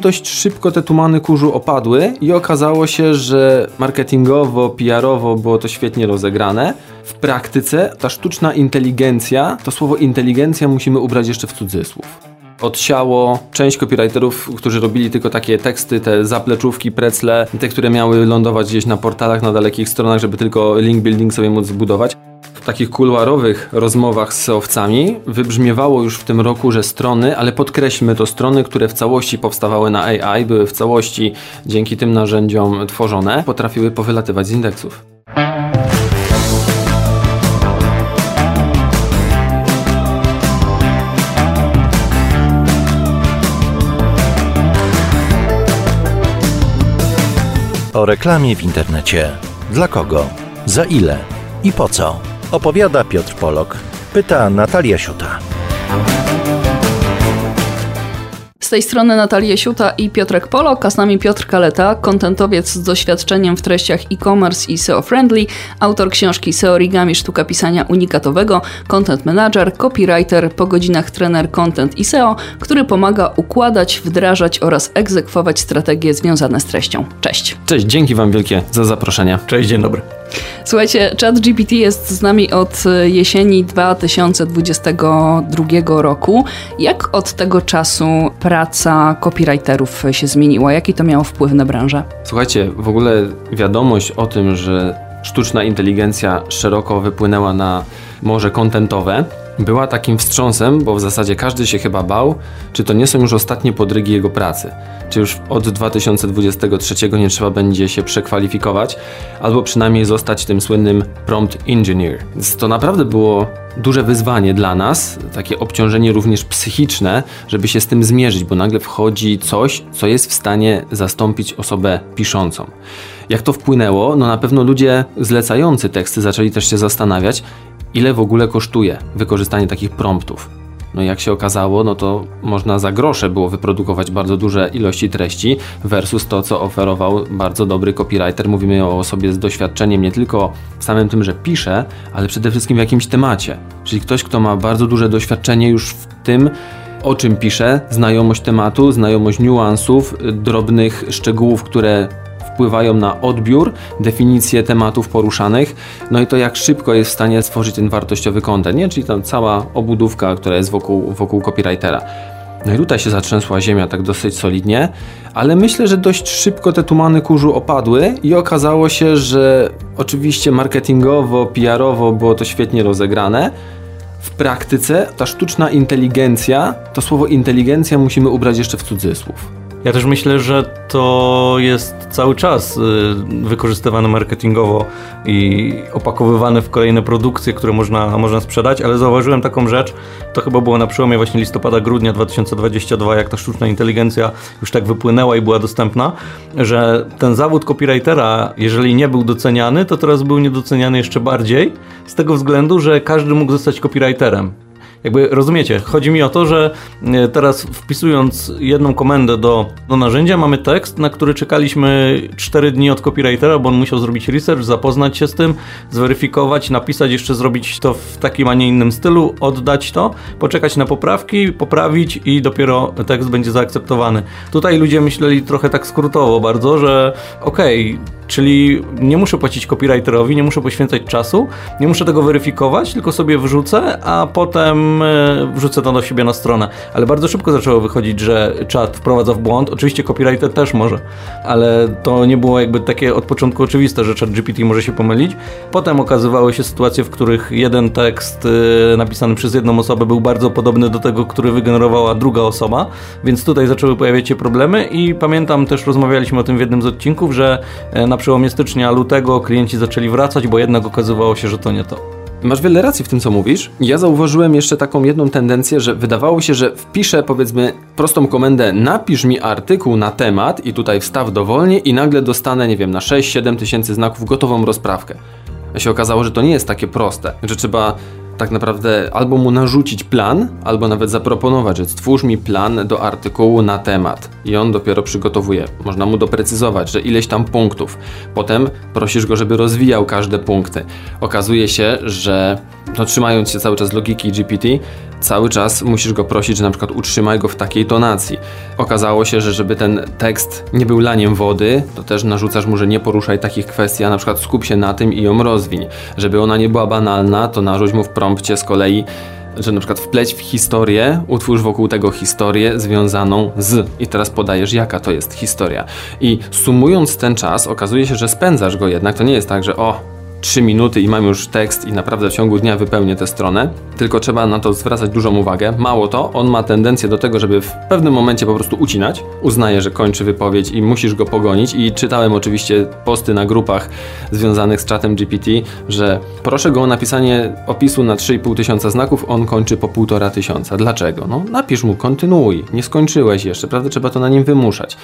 Dość szybko te tumany kurzu opadły i okazało się, że marketingowo, PR-owo było to świetnie rozegrane. W praktyce ta sztuczna inteligencja, to słowo inteligencja musimy ubrać jeszcze w cudzysłów odsiało część copywriterów, którzy robili tylko takie teksty, te zapleczówki, precle, te, które miały lądować gdzieś na portalach, na dalekich stronach, żeby tylko link building sobie móc zbudować. Takich kuluarowych rozmowach z owcami wybrzmiewało już w tym roku, że strony, ale podkreślmy to strony, które w całości powstawały na AI, były w całości dzięki tym narzędziom tworzone, potrafiły powylatywać z indeksów. O reklamie w internecie. Dla kogo? Za ile? I po co? Opowiada Piotr Polok. Pyta Natalia Siuta. Z tej strony Natalia Siuta i Piotrek Polok, a z nami Piotr Kaleta, kontentowiec z doświadczeniem w treściach e-commerce i SEO friendly, autor książki SEO Origami Sztuka Pisania Unikatowego, content manager, copywriter, po godzinach trener content i SEO, który pomaga układać, wdrażać oraz egzekwować strategie związane z treścią. Cześć. Cześć, dzięki Wam wielkie za zaproszenie. Cześć, dzień dobry. Słuchajcie, ChatGPT jest z nami od jesieni 2022 roku. Jak od tego czasu praca copywriterów się zmieniła? Jaki to miało wpływ na branżę? Słuchajcie, w ogóle wiadomość o tym, że sztuczna inteligencja szeroko wypłynęła na morze kontentowe, była takim wstrząsem, bo w zasadzie każdy się chyba bał, czy to nie są już ostatnie podrygi jego pracy. Czy już od 2023 nie trzeba będzie się przekwalifikować, albo przynajmniej zostać tym słynnym prompt engineer. To naprawdę było duże wyzwanie dla nas, takie obciążenie również psychiczne, żeby się z tym zmierzyć, bo nagle wchodzi coś, co jest w stanie zastąpić osobę piszącą. Jak to wpłynęło? No na pewno ludzie zlecający teksty zaczęli też się zastanawiać, ile w ogóle kosztuje wykorzystanie takich promptów. No jak się okazało, no to można za grosze było wyprodukować bardzo duże ilości treści versus to, co oferował bardzo dobry copywriter. Mówimy o osobie z doświadczeniem nie tylko w samym tym, że pisze, ale przede wszystkim w jakimś temacie. Czyli ktoś, kto ma bardzo duże doświadczenie już w tym, o czym pisze, znajomość tematu, znajomość niuansów, drobnych szczegółów, które wpływają na odbiór, definicję tematów poruszanych, no i to jak szybko jest w stanie stworzyć ten wartościowy content, nie? czyli tam cała obudówka, która jest wokół, wokół copywritera. No i tutaj się zatrzęsła ziemia tak dosyć solidnie, ale myślę, że dość szybko te tumany kurzu opadły i okazało się, że oczywiście marketingowo, PR-owo było to świetnie rozegrane. W praktyce ta sztuczna inteligencja, to słowo inteligencja musimy ubrać jeszcze w cudzysłów. Ja też myślę, że to jest cały czas y, wykorzystywane marketingowo i opakowywane w kolejne produkcje, które można, można sprzedać, ale zauważyłem taką rzecz, to chyba było na przełomie właśnie listopada, grudnia 2022, jak ta sztuczna inteligencja już tak wypłynęła i była dostępna, że ten zawód copywritera, jeżeli nie był doceniany, to teraz był niedoceniany jeszcze bardziej, z tego względu, że każdy mógł zostać copywriterem. Jakby rozumiecie, chodzi mi o to, że e, teraz wpisując jedną komendę do, do narzędzia, mamy tekst, na który czekaliśmy 4 dni od copywritera, bo on musiał zrobić research, zapoznać się z tym, zweryfikować, napisać, jeszcze zrobić to w takim, a nie innym stylu, oddać to, poczekać na poprawki, poprawić i dopiero tekst będzie zaakceptowany. Tutaj ludzie myśleli trochę tak skrótowo bardzo, że okej, okay, Czyli nie muszę płacić copywriterowi, nie muszę poświęcać czasu, nie muszę tego weryfikować, tylko sobie wrzucę, a potem e, wrzucę to do siebie na stronę. Ale bardzo szybko zaczęło wychodzić, że czat wprowadza w błąd. Oczywiście copywriter też może, ale to nie było jakby takie od początku oczywiste, że chat GPT może się pomylić. Potem okazywały się sytuacje, w których jeden tekst e, napisany przez jedną osobę był bardzo podobny do tego, który wygenerowała druga osoba, więc tutaj zaczęły pojawiać się problemy i pamiętam też rozmawialiśmy o tym w jednym z odcinków, że e, na przełomie stycznia, lutego klienci zaczęli wracać, bo jednak okazywało się, że to nie to. Masz wiele racji w tym, co mówisz. Ja zauważyłem jeszcze taką jedną tendencję, że wydawało się, że wpiszę powiedzmy prostą komendę napisz mi artykuł na temat i tutaj wstaw dowolnie i nagle dostanę, nie wiem, na 6-7 tysięcy znaków gotową rozprawkę. A się okazało, że to nie jest takie proste, że trzeba tak naprawdę albo mu narzucić plan, albo nawet zaproponować, że stwórz mi plan do artykułu na temat i on dopiero przygotowuje. Można mu doprecyzować, że ileś tam punktów. Potem prosisz go, żeby rozwijał każde punkty. Okazuje się, że no, trzymając się cały czas logiki GPT, cały czas musisz go prosić, że na przykład utrzymaj go w takiej tonacji. Okazało się, że żeby ten tekst nie był laniem wody, to też narzucasz mu, że nie poruszaj takich kwestii, a na przykład skup się na tym i ją rozwiń. Żeby ona nie była banalna, to narzuć mu w prompcie z kolei że na przykład wpleć w historię, utwórz wokół tego historię związaną z i teraz podajesz jaka to jest historia. I sumując ten czas, okazuje się, że spędzasz go jednak, to nie jest tak, że o, 3 minuty i mam już tekst i naprawdę w ciągu dnia wypełnię tę stronę, tylko trzeba na to zwracać dużą uwagę. Mało to, on ma tendencję do tego, żeby w pewnym momencie po prostu ucinać. Uznaje, że kończy wypowiedź i musisz go pogonić i czytałem oczywiście posty na grupach związanych z czatem GPT, że proszę go o napisanie opisu na 3,5 tysiąca znaków, on kończy po 1,5 tysiąca. Dlaczego? No napisz mu, kontynuuj, nie skończyłeś jeszcze, prawda? Trzeba to na nim wymuszać.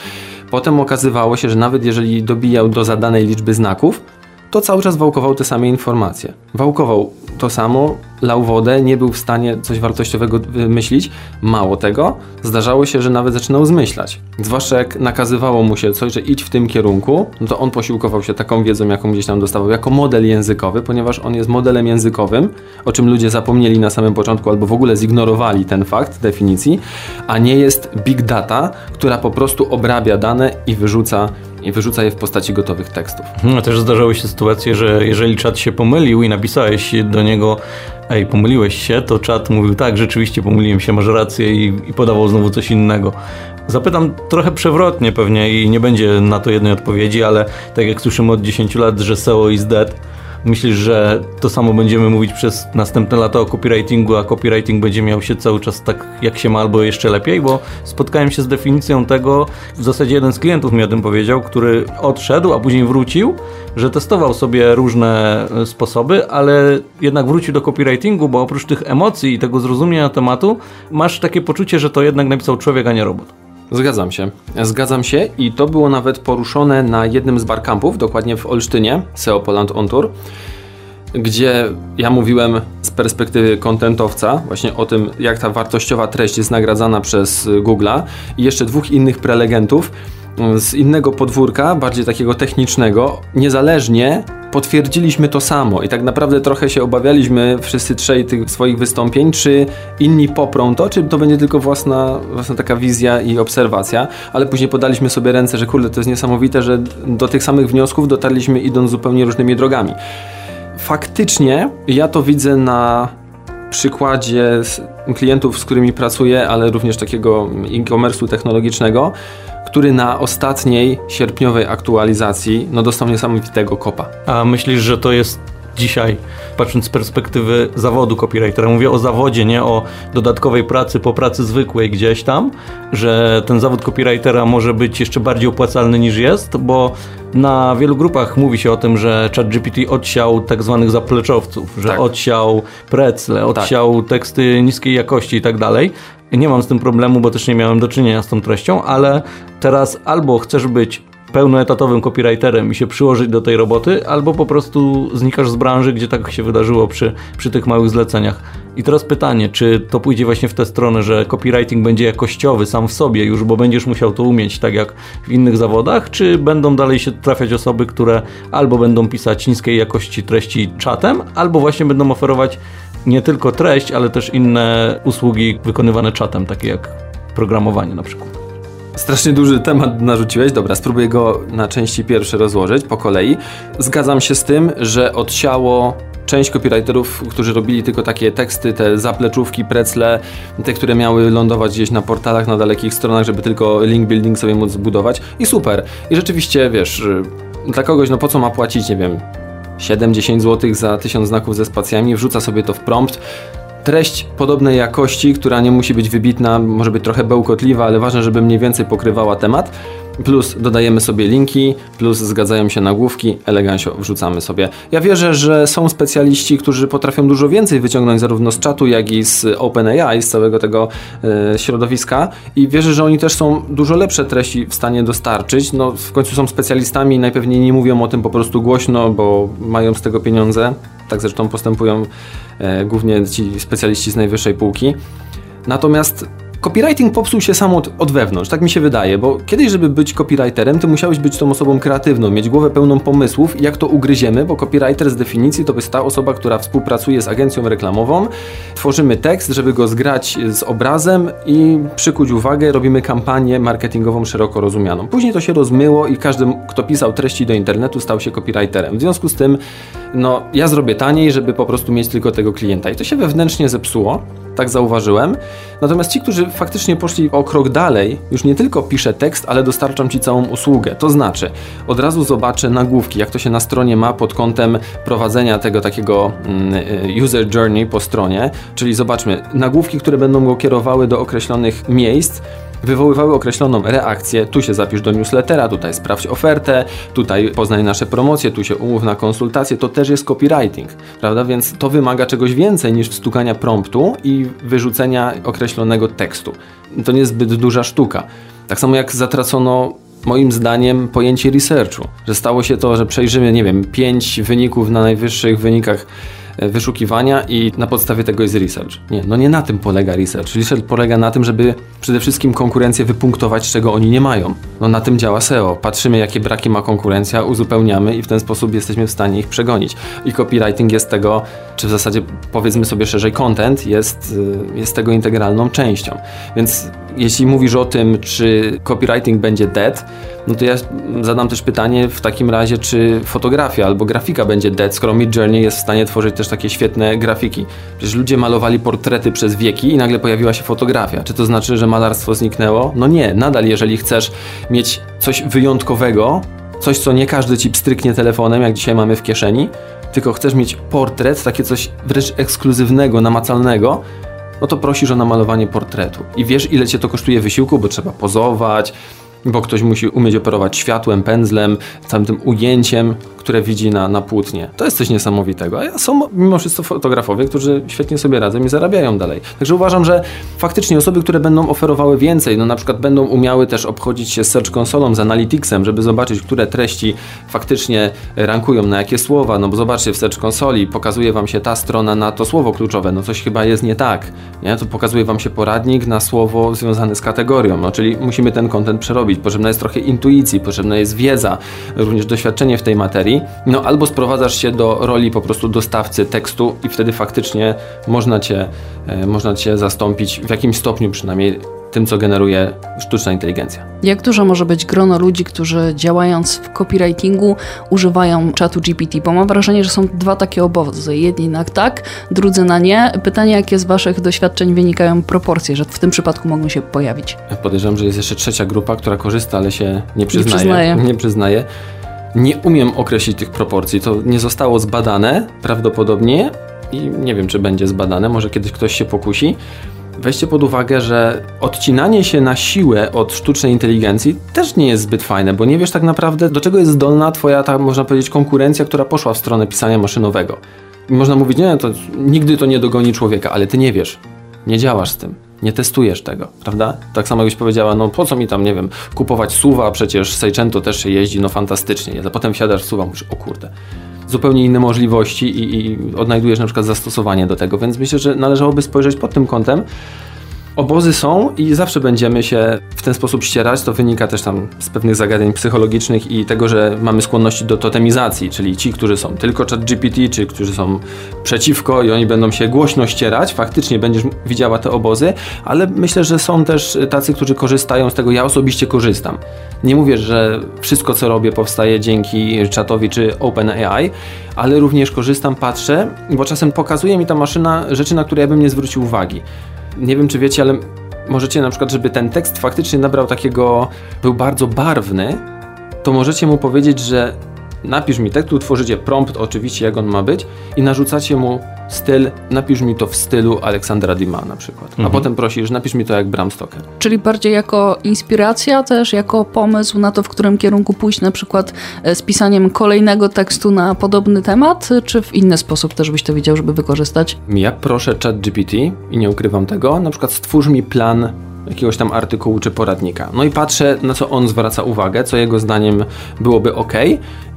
Potem okazywało się, że nawet jeżeli dobijał do zadanej liczby znaków, to cały czas wałkował te same informacje. Wałkował to samo, lał wodę, nie był w stanie coś wartościowego wymyślić. Mało tego, zdarzało się, że nawet zaczynał zmyślać. Zwłaszcza jak nakazywało mu się coś, że idź w tym kierunku, no to on posiłkował się taką wiedzą, jaką gdzieś tam dostawał, jako model językowy, ponieważ on jest modelem językowym, o czym ludzie zapomnieli na samym początku albo w ogóle zignorowali ten fakt definicji, a nie jest big data, która po prostu obrabia dane i wyrzuca i wyrzuca je w postaci gotowych tekstów. No też zdarzały się sytuacje, że jeżeli czat się pomylił i napisałeś do niego ej, pomyliłeś się, to czat mówił tak, rzeczywiście pomyliłem się, masz rację i, i podawał znowu coś innego. Zapytam trochę przewrotnie pewnie i nie będzie na to jednej odpowiedzi, ale tak jak słyszymy od 10 lat, że SEO is dead, Myślisz, że to samo będziemy mówić przez następne lata o copywritingu, a copywriting będzie miał się cały czas tak jak się ma, albo jeszcze lepiej? Bo spotkałem się z definicją tego, w zasadzie jeden z klientów mi o tym powiedział, który odszedł, a później wrócił, że testował sobie różne e, sposoby, ale jednak wrócił do copywritingu, bo oprócz tych emocji i tego zrozumienia tematu, masz takie poczucie, że to jednak napisał człowiek, a nie robot. Zgadzam się. Zgadzam się i to było nawet poruszone na jednym z barkampów, dokładnie w Olsztynie, SEO Poland On Tour, gdzie ja mówiłem z perspektywy kontentowca właśnie o tym, jak ta wartościowa treść jest nagradzana przez Google'a i jeszcze dwóch innych prelegentów, z innego podwórka, bardziej takiego technicznego, niezależnie potwierdziliśmy to samo i tak naprawdę trochę się obawialiśmy wszyscy trzej tych swoich wystąpień, czy inni poprą to, czy to będzie tylko własna, własna taka wizja i obserwacja, ale później podaliśmy sobie ręce, że kurde, to jest niesamowite, że do tych samych wniosków dotarliśmy idąc zupełnie różnymi drogami. Faktycznie ja to widzę na przykładzie klientów, z którymi pracuję, ale również takiego e-commerce'u technologicznego, który na ostatniej sierpniowej aktualizacji no, dostał niesamowitego kopa. A myślisz, że to jest dzisiaj, patrząc z perspektywy zawodu copywritera, mówię o zawodzie, nie o dodatkowej pracy po pracy zwykłej gdzieś tam, że ten zawód copywritera może być jeszcze bardziej opłacalny niż jest, bo na wielu grupach mówi się o tym, że ChatGPT odsiał tak zwanych zapleczowców, że tak. odsiał precle, odsiał tak. teksty niskiej jakości i tak dalej. Nie mam z tym problemu, bo też nie miałem do czynienia z tą treścią, ale teraz albo chcesz być pełnoetatowym copywriterem i się przyłożyć do tej roboty, albo po prostu znikasz z branży, gdzie tak się wydarzyło przy, przy tych małych zleceniach. I teraz pytanie, czy to pójdzie właśnie w tę stronę, że copywriting będzie jakościowy sam w sobie już, bo będziesz musiał to umieć tak jak w innych zawodach, czy będą dalej się trafiać osoby, które albo będą pisać niskiej jakości treści czatem, albo właśnie będą oferować nie tylko treść, ale też inne usługi wykonywane czatem, takie jak programowanie na przykład. Strasznie duży temat narzuciłeś. Dobra, spróbuję go na części pierwsze rozłożyć po kolei. Zgadzam się z tym, że odciało część copywriterów, którzy robili tylko takie teksty, te zapleczówki, precle, te, które miały lądować gdzieś na portalach, na dalekich stronach, żeby tylko link building sobie móc zbudować. I super. I rzeczywiście, wiesz, dla kogoś, no po co ma płacić, nie wiem, 7-10 zł za 1000 znaków ze spacjami, wrzuca sobie to w prompt, treść podobnej jakości, która nie musi być wybitna, może być trochę bełkotliwa, ale ważne, żeby mniej więcej pokrywała temat. Plus dodajemy sobie linki, plus zgadzają się nagłówki, elegancio wrzucamy sobie. Ja wierzę, że są specjaliści, którzy potrafią dużo więcej wyciągnąć zarówno z czatu, jak i z OpenAI, z całego tego e, środowiska i wierzę, że oni też są dużo lepsze treści w stanie dostarczyć. No w końcu są specjalistami i najpewniej nie mówią o tym po prostu głośno, bo mają z tego pieniądze. Tak zresztą postępują e, głównie ci specjaliści z najwyższej półki. Natomiast Copywriting popsuł się sam od, od, wewnątrz, tak mi się wydaje, bo kiedyś, żeby być copywriterem, ty musiałeś być tą osobą kreatywną, mieć głowę pełną pomysłów, jak to ugryziemy, bo copywriter z definicji to jest ta osoba, która współpracuje z agencją reklamową, tworzymy tekst, żeby go zgrać z obrazem i przykuć uwagę, robimy kampanię marketingową szeroko rozumianą. Później to się rozmyło i każdy, kto pisał treści do internetu, stał się copywriterem. W związku z tym, no, ja zrobię taniej, żeby po prostu mieć tylko tego klienta. I to się wewnętrznie zepsuło tak zauważyłem. Natomiast ci, którzy faktycznie poszli o krok dalej, już nie tylko piszę tekst, ale dostarczam ci całą usługę. To znaczy, od razu zobaczę nagłówki, jak to się na stronie ma pod kątem prowadzenia tego takiego mm, user journey po stronie, czyli zobaczmy, nagłówki, które będą go kierowały do określonych miejsc, wywoływały określoną reakcję. Tu się zapisz do newslettera, tutaj sprawdź ofertę, tutaj poznaj nasze promocje, tu się umów na konsultację. To też jest copywriting, prawda? Więc to wymaga czegoś więcej niż wstukania promptu i wyrzucenia określonego tekstu. To nie jest zbyt duża sztuka. Tak samo jak zatracono moim zdaniem pojęcie researchu, że stało się to, że przejrzymy, nie wiem, pięć wyników na najwyższych wynikach wyszukiwania i na podstawie tego jest research. Nie, no nie na tym polega research. Research polega na tym, żeby przede wszystkim konkurencję wypunktować, czego oni nie mają. No na tym działa SEO. Patrzymy, jakie braki ma konkurencja, uzupełniamy i w ten sposób jesteśmy w stanie ich przegonić. I copywriting jest tego, czy w zasadzie powiedzmy sobie szerzej, content jest, y, jest tego integralną częścią. Więc jeśli mówisz o tym, czy copywriting będzie dead, no to ja zadam też pytanie w takim razie, czy fotografia albo grafika będzie dead, skoro Mid Journey jest w stanie tworzyć też takie świetne grafiki. Przecież ludzie malowali portrety przez wieki i nagle pojawiła się fotografia. Czy to znaczy, że malarstwo zniknęło? No nie, nadal jeżeli chcesz mieć coś wyjątkowego, coś co nie każdy ci pstryknie telefonem, jak dzisiaj mamy w kieszeni, tylko chcesz mieć portret, takie coś wręcz ekskluzywnego, namacalnego, no to prosisz o namalowanie portretu. I wiesz, ile cię to kosztuje wysiłku, bo trzeba pozować, bo ktoś musi umieć operować światłem, pędzlem, całym tym ujęciem, które widzi na, na płótnie. To jest coś niesamowitego. A są mimo wszystko fotografowie, którzy świetnie sobie radzą i zarabiają dalej. Także uważam, że faktycznie osoby, które będą oferowały więcej, no na przykład będą umiały też obchodzić się Search Consolą, z Analyticsem, żeby zobaczyć, które treści faktycznie rankują na jakie słowa, no bo zobaczcie w Search Consoli pokazuje Wam się ta strona na to słowo kluczowe, no coś chyba jest nie tak, nie? To pokazuje Wam się poradnik na słowo związane z kategorią, no czyli musimy ten kontent przerobić. Potrzebna jest trochę intuicji, potrzebna jest wiedza, również doświadczenie w tej materii, no albo sprowadzasz się do roli po prostu dostawcy tekstu i wtedy faktycznie można cię, e, można cię zastąpić w jakimś stopniu przynajmniej tym, co generuje sztuczna inteligencja. Jak dużo może być grono ludzi, którzy działając w copywritingu używają czatu GPT? Bo mam wrażenie, że są dwa takie obozy. Jedni na tak, drudzy na nie. Pytanie, jakie z Waszych doświadczeń wynikają proporcje, że w tym przypadku mogą się pojawić? Podejrzewam, że jest jeszcze trzecia grupa, która korzysta, ale się nie przyznaje. Nie przyznaje. Nie przyznaje. Nie umiem określić tych proporcji. To nie zostało zbadane prawdopodobnie i nie wiem, czy będzie zbadane. Może kiedyś ktoś się pokusi. Weźcie pod uwagę, że odcinanie się na siłę od sztucznej inteligencji też nie jest zbyt fajne, bo nie wiesz tak naprawdę, do czego jest zdolna twoja, ta, można powiedzieć, konkurencja, która poszła w stronę pisania maszynowego. I można mówić, nie, to nigdy to nie dogoni człowieka, ale ty nie wiesz, nie działasz z tym nie testujesz tego, prawda? Tak samo jakbyś powiedziała, no po co mi tam, nie wiem, kupować suwa, przecież Seicento też się jeździ, no fantastycznie, a potem wsiadasz w suwa, mówisz, o kurde, zupełnie inne możliwości i, i odnajdujesz na przykład zastosowanie do tego, więc myślę, że należałoby spojrzeć pod tym kątem, Obozy są i zawsze będziemy się w ten sposób ścierać. To wynika też tam z pewnych zagadnień psychologicznych i tego, że mamy skłonności do totemizacji, czyli ci, którzy są tylko chat GPT, czy którzy są przeciwko i oni będą się głośno ścierać. Faktycznie będziesz widziała te obozy, ale myślę, że są też tacy, którzy korzystają z tego. Ja osobiście korzystam. Nie mówię, że wszystko, co robię, powstaje dzięki czatowi czy OpenAI, ale również korzystam, patrzę, bo czasem pokazuje mi ta maszyna rzeczy, na które ja bym nie zwrócił uwagi nie wiem czy wiecie, ale możecie na przykład, żeby ten tekst faktycznie nabrał takiego, był bardzo barwny, to możecie mu powiedzieć, że napisz mi tekst, utworzycie prompt oczywiście jak on ma być i narzucacie mu styl, napisz mi to w stylu Aleksandra Dima na przykład. Mhm. A potem prosisz, napisz mi to jak Bram Stoker. Czyli bardziej jako inspiracja też, jako pomysł na to, w którym kierunku pójść, na przykład e, z pisaniem kolejnego tekstu na podobny temat, czy w inny sposób też byś to widział, żeby wykorzystać? Ja proszę chat GPT i nie ukrywam tego, na przykład stwórz mi plan jakiegoś tam artykułu czy poradnika. No i patrzę, na co on zwraca uwagę, co jego zdaniem byłoby ok,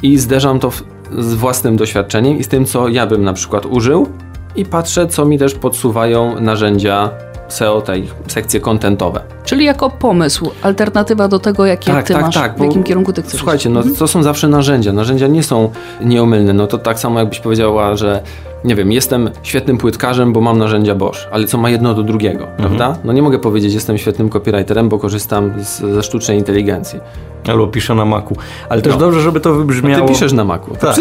i zderzam to w, z własnym doświadczeniem i z tym, co ja bym na przykład użył, i patrzę, co mi też podsuwają narzędzia SEO, te ich sekcje kontentowe. Czyli jako pomysł, alternatywa do tego, jakie Tak, ty tak, masz, tak, w bo jakim kierunku ty chcesz Słuchajcie, no to są zawsze narzędzia. Narzędzia nie są nieomylne. No to tak samo jakbyś powiedziała, że nie wiem, jestem świetnym płytkarzem, bo mam narzędzia Bosch, ale co ma jedno do drugiego, prawda? No nie mogę powiedzieć, jestem świetnym copywriterem, bo korzystam z, ze sztucznej inteligencji. Albo piszę na Macu. Ale też No. dobrze, żeby to No wybrzmiało... ty piszesz na Macu. Tak,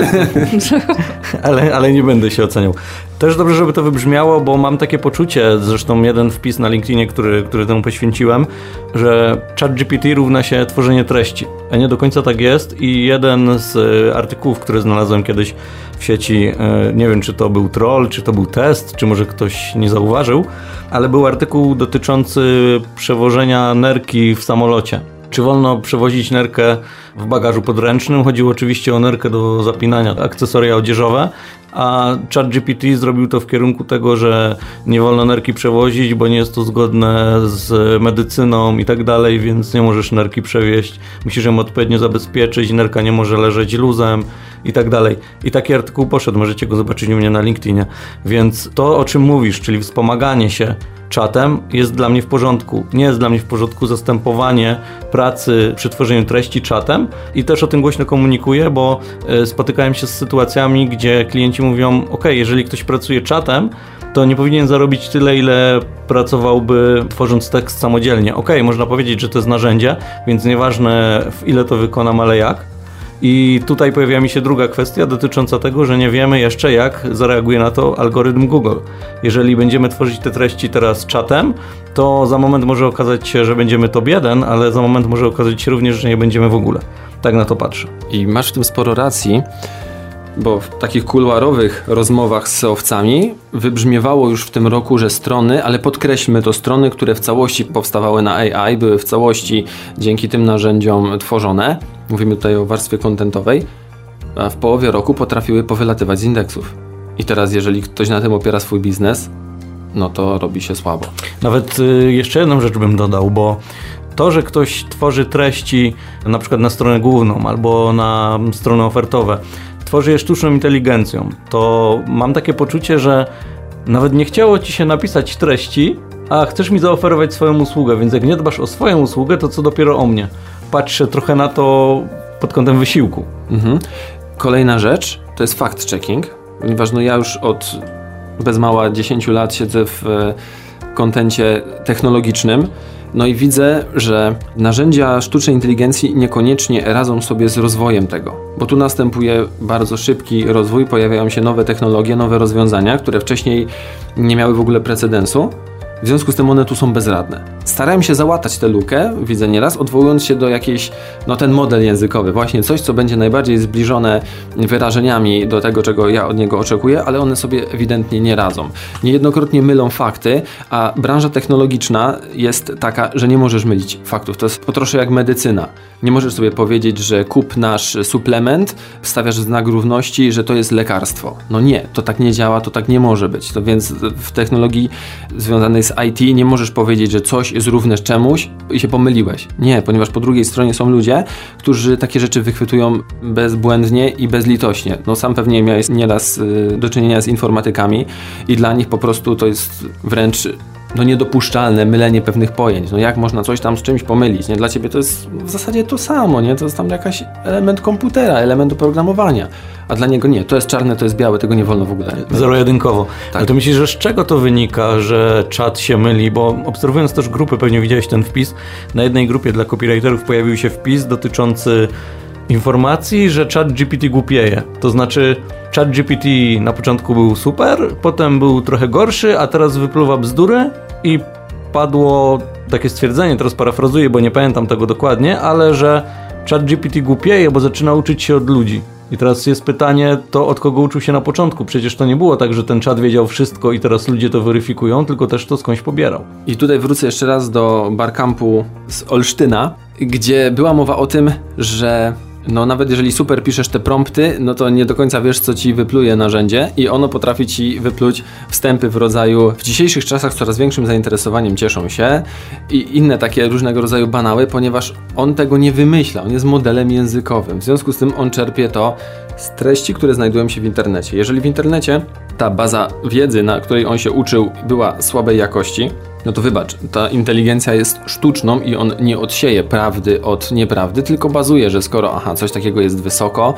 ale, ale nie będę się oceniał. Też dobrze, żeby to wybrzmiało, bo mam takie poczucie, zresztą jeden wpis na LinkedInie, który, który temu poświęciłem, że ChatGPT równa się tworzenie treści. A nie do końca tak jest i jeden z e, artykułów, który znalazłem kiedyś w sieci, e, nie wiem czy to był troll, czy to był test, czy może ktoś nie zauważył, ale był artykuł dotyczący przewożenia nerki w samolocie. Czy wolno przewozić nerkę w bagażu podręcznym? Chodziło oczywiście o nerkę do zapinania, akcesoria odzieżowe, a ChatGPT zrobił to w kierunku tego, że nie wolno nerki przewozić, bo nie jest to zgodne z medycyną i tak dalej, więc nie możesz nerki przewieźć. Musisz ją odpowiednio zabezpieczyć, nerka nie może leżeć luzem i tak dalej. I taki artykuł poszedł, możecie go zobaczyć u mnie na LinkedInie. Więc to, o czym mówisz, czyli wspomaganie się czatem jest dla mnie w porządku. Nie jest dla mnie w porządku zastępowanie pracy przy tworzeniu treści czatem i też o tym głośno komunikuję, bo e, spotykałem się z sytuacjami, gdzie klienci mówią: OK, jeżeli ktoś pracuje czatem, to nie powinien zarobić tyle, ile pracowałby tworząc tekst samodzielnie. OK, można powiedzieć, że to jest narzędzie, więc nieważne w ile to wykonam, ale jak. I tutaj pojawia mi się druga kwestia dotycząca tego, że nie wiemy jeszcze, jak zareaguje na to algorytm Google. Jeżeli będziemy tworzyć te treści teraz czatem, to za moment może okazać się, że będziemy top 1, ale za moment może okazać się również, że nie będziemy w ogóle. Tak na to patrzę. I masz w tym sporo racji, bo w takich kuluarowych rozmowach z SEOwcami wybrzmiewało już w tym roku, że strony, ale podkreślmy to strony, które w całości powstawały na AI, były w całości dzięki tym narzędziom tworzone. Mówimy tutaj o warstwie kontentowej, a w połowie roku potrafiły powylatywać z indeksów. I teraz, jeżeli ktoś na tym opiera swój biznes, no to robi się słabo. Nawet y, jeszcze jedną rzecz bym dodał, bo to, że ktoś tworzy treści na przykład na stronę główną albo na strony ofertowe, tworzy je sztuczną inteligencją, to mam takie poczucie, że nawet nie chciało ci się napisać treści, a chcesz mi zaoferować swoją usługę, więc jak nie dbasz o swoją usługę, to co dopiero o mnie. Patrzę trochę na to pod kątem wysiłku. Mhm. Kolejna rzecz to jest fact-checking, ponieważ no ja już od bez mała 10 lat siedzę w e, kontencie technologicznym. No i widzę, że narzędzia sztucznej inteligencji niekoniecznie radzą sobie z rozwojem tego, bo tu następuje bardzo szybki rozwój, pojawiają się nowe technologie, nowe rozwiązania, które wcześniej nie miały w ogóle precedensu. W związku z tym one tu są bezradne. Starałem się załatać tę lukę, widzę nieraz, odwołując się do jakiejś, no ten model językowy, właśnie coś, co będzie najbardziej zbliżone wyrażeniami do tego, czego ja od niego oczekuję, ale one sobie ewidentnie nie radzą. Niejednokrotnie mylą fakty, a branża technologiczna jest taka, że nie możesz mylić faktów. To jest po trosze jak medycyna. Nie możesz sobie powiedzieć, że kup nasz suplement, stawiasz znak równości, że to jest lekarstwo. No nie, to tak nie działa, to tak nie może być. To więc w technologii związanej z IT nie możesz powiedzieć, że coś z czemuś i się pomyliłeś. Nie, ponieważ po drugiej stronie są ludzie, którzy takie rzeczy wychwytują bezbłędnie i bezlitośnie. No sam pewnie miałeś nieraz y, do czynienia z informatykami i dla nich po prostu to jest wręcz no niedopuszczalne mylenie pewnych pojęć. No jak można coś tam z czymś pomylić? Nie? Dla ciebie to jest w zasadzie to samo, nie? To jest tam jakaś element komputera, element oprogramowania. A dla niego nie, to jest czarne, to jest białe, tego nie wolno w ogóle. Zero-jedynkowo. Tak. Ale to myślisz, że z czego to wynika, że czat się myli? Bo obserwując też grupy, pewnie widziałeś ten wpis, na jednej grupie dla copywriterów pojawił się wpis dotyczący informacji, że chat GPT głupieje. To znaczy chat GPT na początku był super, potem był trochę gorszy, a teraz wypluwa bzdury i padło takie stwierdzenie, teraz parafrazuję, bo nie pamiętam tego dokładnie, ale że chat GPT głupieje, bo zaczyna uczyć się od ludzi. I teraz jest pytanie, to od kogo uczył się na początku? Przecież to nie było tak, że ten czat wiedział wszystko i teraz ludzie to weryfikują, tylko też to skądś pobierał. I tutaj wrócę jeszcze raz do barkampu z Olsztyna, gdzie była mowa o tym, że no nawet jeżeli super piszesz te prompty, no to nie do końca wiesz, co ci wypluje narzędzie i ono potrafi ci wypluć wstępy w rodzaju w dzisiejszych czasach coraz większym zainteresowaniem cieszą się i inne takie różnego rodzaju banały, ponieważ on tego nie wymyśla, on jest modelem językowym. W związku z tym on czerpie to z treści, które znajdują się w internecie. Jeżeli w internecie ta baza wiedzy, na której on się uczył, była słabej jakości, no to wybacz, ta inteligencja jest sztuczną i on nie odsieje prawdy od nieprawdy, tylko bazuje, że skoro aha, coś takiego jest wysoko,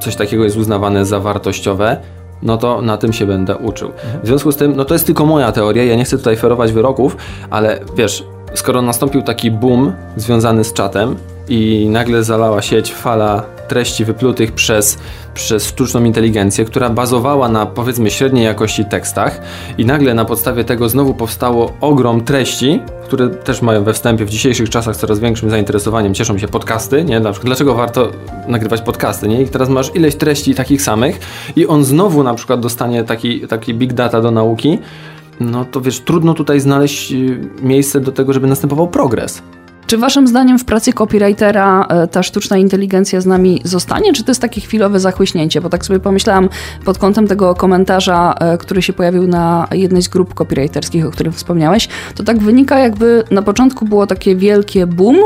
coś takiego jest uznawane za wartościowe, no to na tym się będę uczył. W związku z tym, no to jest tylko moja teoria, ja nie chcę tutaj ferować wyroków, ale wiesz, skoro nastąpił taki boom związany z czatem i nagle zalała sieć fala treści wyplutych przez, przez sztuczną inteligencję, która bazowała na powiedzmy średniej jakości tekstach i nagle na podstawie tego znowu powstało ogrom treści, które też mają we wstępie w dzisiejszych czasach coraz większym zainteresowaniem cieszą się podcasty, nie? Na przykład dlaczego warto nagrywać podcasty, nie? I teraz masz ileś treści takich samych i on znowu na przykład dostanie taki, taki big data do nauki, no to wiesz, trudno tutaj znaleźć y, miejsce do tego, żeby następował progres. Czy waszym zdaniem w pracy copywritera e, ta sztuczna inteligencja z nami zostanie, czy to jest takie chwilowe zachłyśnięcie? Bo tak sobie pomyślałam pod kątem tego komentarza, e, który się pojawił na jednej z grup copywriterskich, o których wspomniałeś, to tak wynika jakby na początku było takie wielkie boom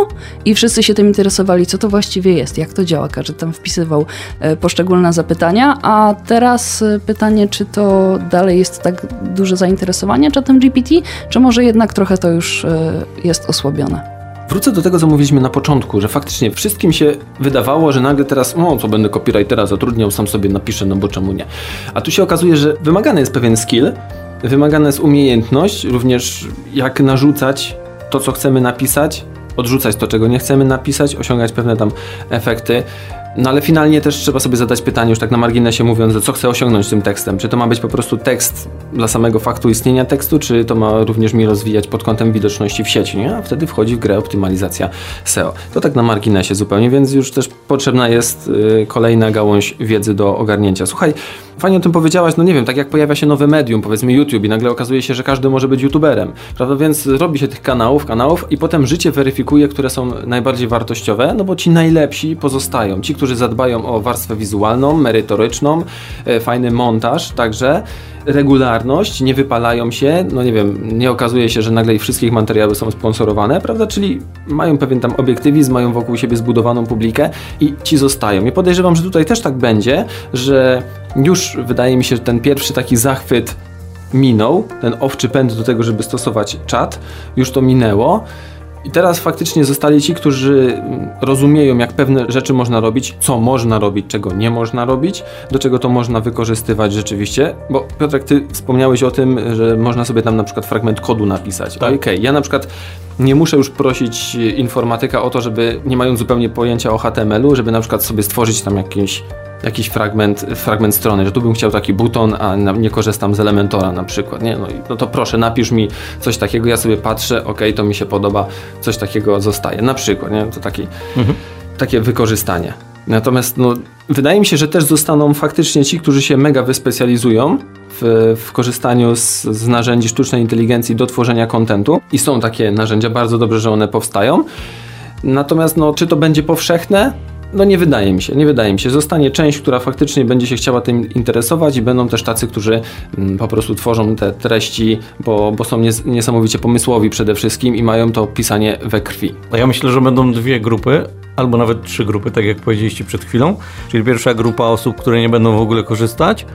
i wszyscy się tym interesowali, co to właściwie jest, jak to działa, każdy tam wpisywał e, poszczególne zapytania, a teraz pytanie, czy to dalej jest tak duże zainteresowanie czatem GPT, czy może jednak trochę to już jest osłabione? Wrócę do tego, co mówiliśmy na początku, że faktycznie wszystkim się wydawało, że nagle teraz, no co będę copywritera zatrudniał, sam sobie napiszę, no bo czemu nie. A tu się okazuje, że wymagany jest pewien skill, wymagana jest umiejętność, również jak narzucać to, co chcemy napisać, odrzucać to, czego nie chcemy napisać, osiągać pewne tam efekty. No ale finalnie też trzeba sobie zadać pytanie, już tak na marginesie mówiąc, co chcę osiągnąć tym tekstem. Czy to ma być po prostu tekst dla samego faktu istnienia tekstu, czy to ma również mi rozwijać pod kątem widoczności w sieci, nie? A wtedy wchodzi w grę optymalizacja SEO. To tak na marginesie zupełnie, więc już też potrzebna jest y, kolejna gałąź wiedzy do ogarnięcia. Słuchaj, fajnie o tym powiedziałaś, no nie wiem, tak jak pojawia się nowe medium, powiedzmy YouTube i nagle okazuje się, że każdy może być YouTuberem, prawda? Więc robi się tych kanałów, kanałów i potem życie weryfikuje, które są najbardziej wartościowe, no bo ci najlepsi pozostają. Ci, którzy zadbają o warstwę wizualną, merytoryczną, e, fajny montaż także, regularność, nie wypalają się, no nie wiem, nie okazuje się, że nagle ich wszystkich materiały są sponsorowane, prawda? Czyli mają pewien tam obiektywizm, mają wokół siebie zbudowaną publikę i ci zostają. I podejrzewam, że tutaj też tak będzie, że już wydaje mi się, że ten pierwszy taki zachwyt minął, ten owczy pęd do tego, żeby stosować czat, już to minęło. I teraz faktycznie zostali ci, którzy rozumieją, jak pewne rzeczy można robić, co można robić, czego nie można robić, do czego to można wykorzystywać rzeczywiście. Bo Piotrek, ty wspomniałeś o tym, że można sobie tam na przykład fragment kodu napisać. Tak. Okej, okay. ja na przykład nie muszę już prosić informatyka o to, żeby nie mając zupełnie pojęcia o HTML-u, żeby na przykład sobie stworzyć tam jakiś jakiś fragment, fragment strony, że tu bym chciał taki buton, a nie korzystam z Elementora na przykład, nie? No, no to proszę, napisz mi coś takiego, ja sobie patrzę, ok, to mi się podoba, coś takiego zostaje, na przykład, nie? To taki, mhm. takie wykorzystanie. Natomiast no, wydaje mi się, że też zostaną faktycznie ci, którzy się mega wyspecjalizują w, w korzystaniu z, z, narzędzi sztucznej inteligencji do tworzenia kontentu i są takie narzędzia, bardzo dobrze, że one powstają. Natomiast no, czy to będzie powszechne? No nie wydaje mi się, nie wydaje mi się. Zostanie część, która faktycznie będzie się chciała tym interesować i będą też tacy, którzy mm, po prostu tworzą te treści, bo, bo są nies niesamowicie pomysłowi przede wszystkim i mają to pisanie we krwi. A ja myślę, że będą dwie grupy, albo nawet trzy grupy, tak jak powiedzieliście przed chwilą. Czyli pierwsza grupa osób, które nie będą w ogóle korzystać,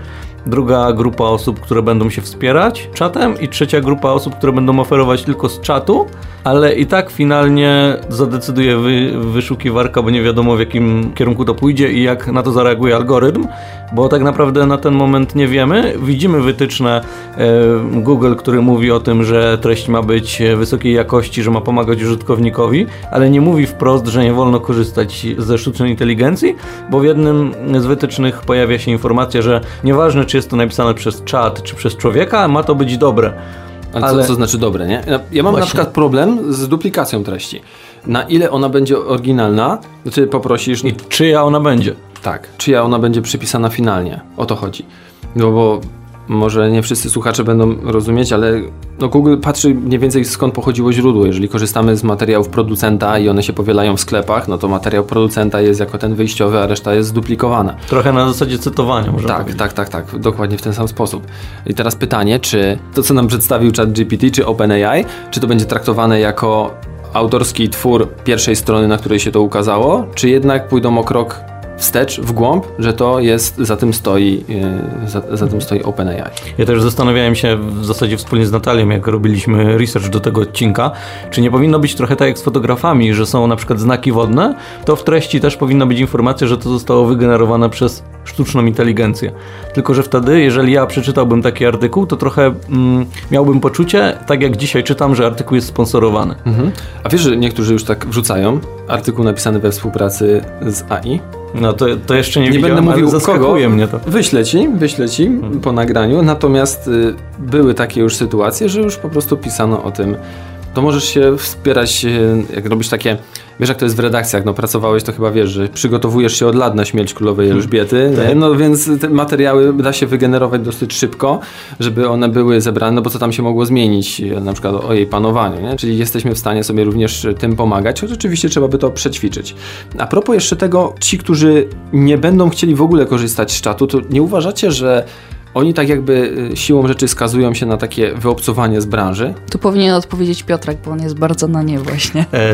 druga grupa osób, które będą się wspierać czatem i trzecia grupa osób, które będą oferować tylko z czatu, ale i tak finalnie zadecyduje wy, wyszukiwarka, bo nie wiadomo w jakim kierunku to pójdzie i jak na to zareaguje algorytm, bo tak naprawdę na ten moment nie wiemy. Widzimy wytyczne e, Google, który mówi o tym, że treść ma być wysokiej jakości, że ma pomagać użytkownikowi, ale nie mówi wprost, że nie wolno korzystać ze sztucznej inteligencji, bo w jednym z wytycznych pojawia się informacja, że nieważne czy jest to napisane przez czat, czy przez człowieka, ma to być dobre. Ale, ale... Co, co znaczy dobre, nie? Ja mam Właśnie. na przykład problem z duplikacją treści. Na ile ona będzie oryginalna, ty poprosisz... I czyja ona będzie. Tak, czyja ona będzie przypisana finalnie. O to chodzi. No bo może nie wszyscy słuchacze będą rozumieć, ale no Google patrzy mniej więcej skąd pochodziło źródło. Jeżeli korzystamy z materiałów producenta i one się powielają w sklepach, no to materiał producenta jest jako ten wyjściowy, a reszta jest zduplikowana. Trochę na zasadzie cytowania, może Tak, powiedzieć. tak, tak, tak, dokładnie w ten sam sposób. I teraz pytanie, czy to, co nam przedstawił ChatGPT, czy OpenAI, czy to będzie traktowane jako autorski twór pierwszej strony, na której się to ukazało, czy jednak pójdą o krok wstecz, w głąb, że to jest, za tym stoi, e, za, za tym stoi OpenAI. Ja też zastanawiałem się w zasadzie wspólnie z Natalią, jak robiliśmy research do tego odcinka, czy nie powinno być trochę tak jak z fotografami, że są na przykład znaki wodne, to w treści też powinna być informacja, że to zostało wygenerowane przez sztuczną inteligencję. Tylko, że wtedy, jeżeli ja przeczytałbym taki artykuł, to trochę mm, miałbym poczucie, tak jak dzisiaj czytam, że artykuł jest sponsorowany. Mhm. A wiesz, że niektórzy już tak wrzucają artykuł napisany we współpracy z AI? No to, to jeszcze nie, Nie widziałem, będę mówił kogo. mnie to. Wyślę ci, wyślę ci po nagraniu, natomiast y, były takie już sytuacje, że już po prostu pisano o tym. To możesz się wspierać, y, jak robisz takie, wiesz jak to jest w redakcjach, no pracowałeś, to chyba wiesz, że przygotowujesz się od lat na śmierć królowej Elżbiety, nie? no więc te materiały da się wygenerować dosyć szybko, żeby one były zebrane, no bo co tam się mogło zmienić, y, na przykład o jej panowaniu, nie? czyli jesteśmy w stanie sobie również tym pomagać, choć oczywiście trzeba by to przećwiczyć. A propos jeszcze tego, ci, którzy nie będą chcieli w ogóle korzystać z czatu, to nie uważacie, że oni tak jakby y, siłą rzeczy skazują się na takie wyobcowanie z branży? Tu powinien odpowiedzieć Piotrek, bo on jest bardzo na nie właśnie. E,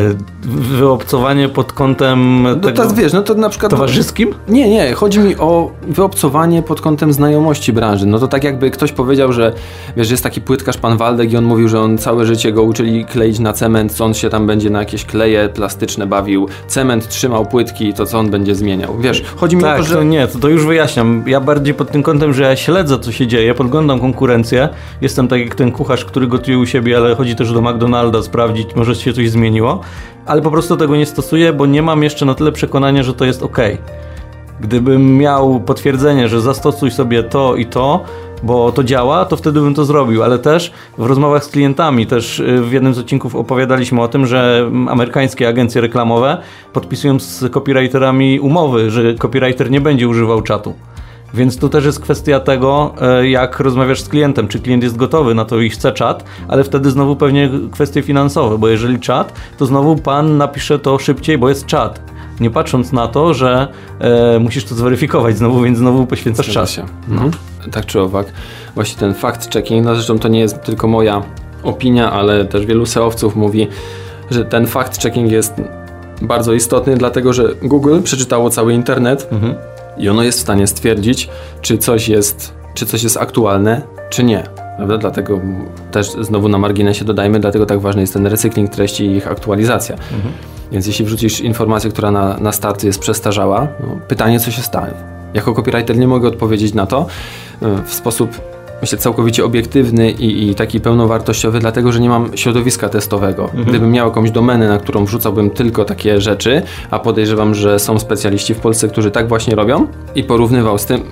wyobcowanie pod kątem No tego to wiesz, no to na przykład... towarzyskim? Nie, nie, chodzi mi o wyobcowanie pod kątem znajomości branży. No to tak jakby ktoś powiedział, że wiesz, jest taki płytkarz pan Waldek i on mówił, że on całe życie go uczyli kleić na cement, co on się tam będzie na jakieś kleje plastyczne bawił, cement trzymał płytki, to co on będzie zmieniał. Wiesz, chodzi mi Tak, o to, to że... nie, to, to już wyjaśniam. Ja bardziej pod tym kątem, że ja śledzę, co się dzieje, podglądam konkurencję. Jestem tak jak ten kucharz, który gotuje u siebie, ale chodzi też do McDonalda sprawdzić, może się coś zmieniło. Ale po prostu tego nie stosuję, bo nie mam jeszcze na tyle przekonania, że to jest ok. Gdybym miał potwierdzenie, że zastosuj sobie to i to, bo to działa, to wtedy bym to zrobił, ale też w rozmowach z klientami, też y, w jednym z odcinków opowiadaliśmy o tym, że amerykańskie agencje reklamowe podpisują z copywriterami umowy, że copywriter nie będzie używał czatu. Więc tu też jest kwestia tego, e, jak rozmawiasz z klientem, czy klient jest gotowy na to i chce czat, ale wtedy znowu pewnie kwestie finansowe, bo jeżeli czat, to znowu pan napisze to szybciej, bo jest czat. Nie patrząc na to, że e, musisz to zweryfikować znowu, więc znowu poświęcasz Zgadza czas. się. Mhm. Tak czy owak. Właśnie ten fact-checking, no zresztą to nie jest tylko moja opinia, ale też wielu SEOwców mówi, że ten fact-checking jest bardzo istotny, dlatego że Google przeczytało cały internet Mhm. I ono jest w stanie stwierdzić, czy coś jest, czy coś jest aktualne, czy nie. Prawda? Dlatego też znowu na marginesie dodajmy, dlatego tak ważny jest ten recykling treści i ich aktualizacja. Więc jeśli wrzucisz informację, która na, na start jest przestarzała, no, pytanie, co się stanie. Jako copywriter nie mogę odpowiedzieć na to y, w sposób, myślę, całkowicie obiektywny i, i taki pełnowartościowy, dlatego że nie mam środowiska testowego. Gdybym miał jakąś domenę, na którą wrzucałbym tylko takie rzeczy, a podejrzewam, że są specjaliści w Polsce, którzy tak właśnie robią i porównywał z tym,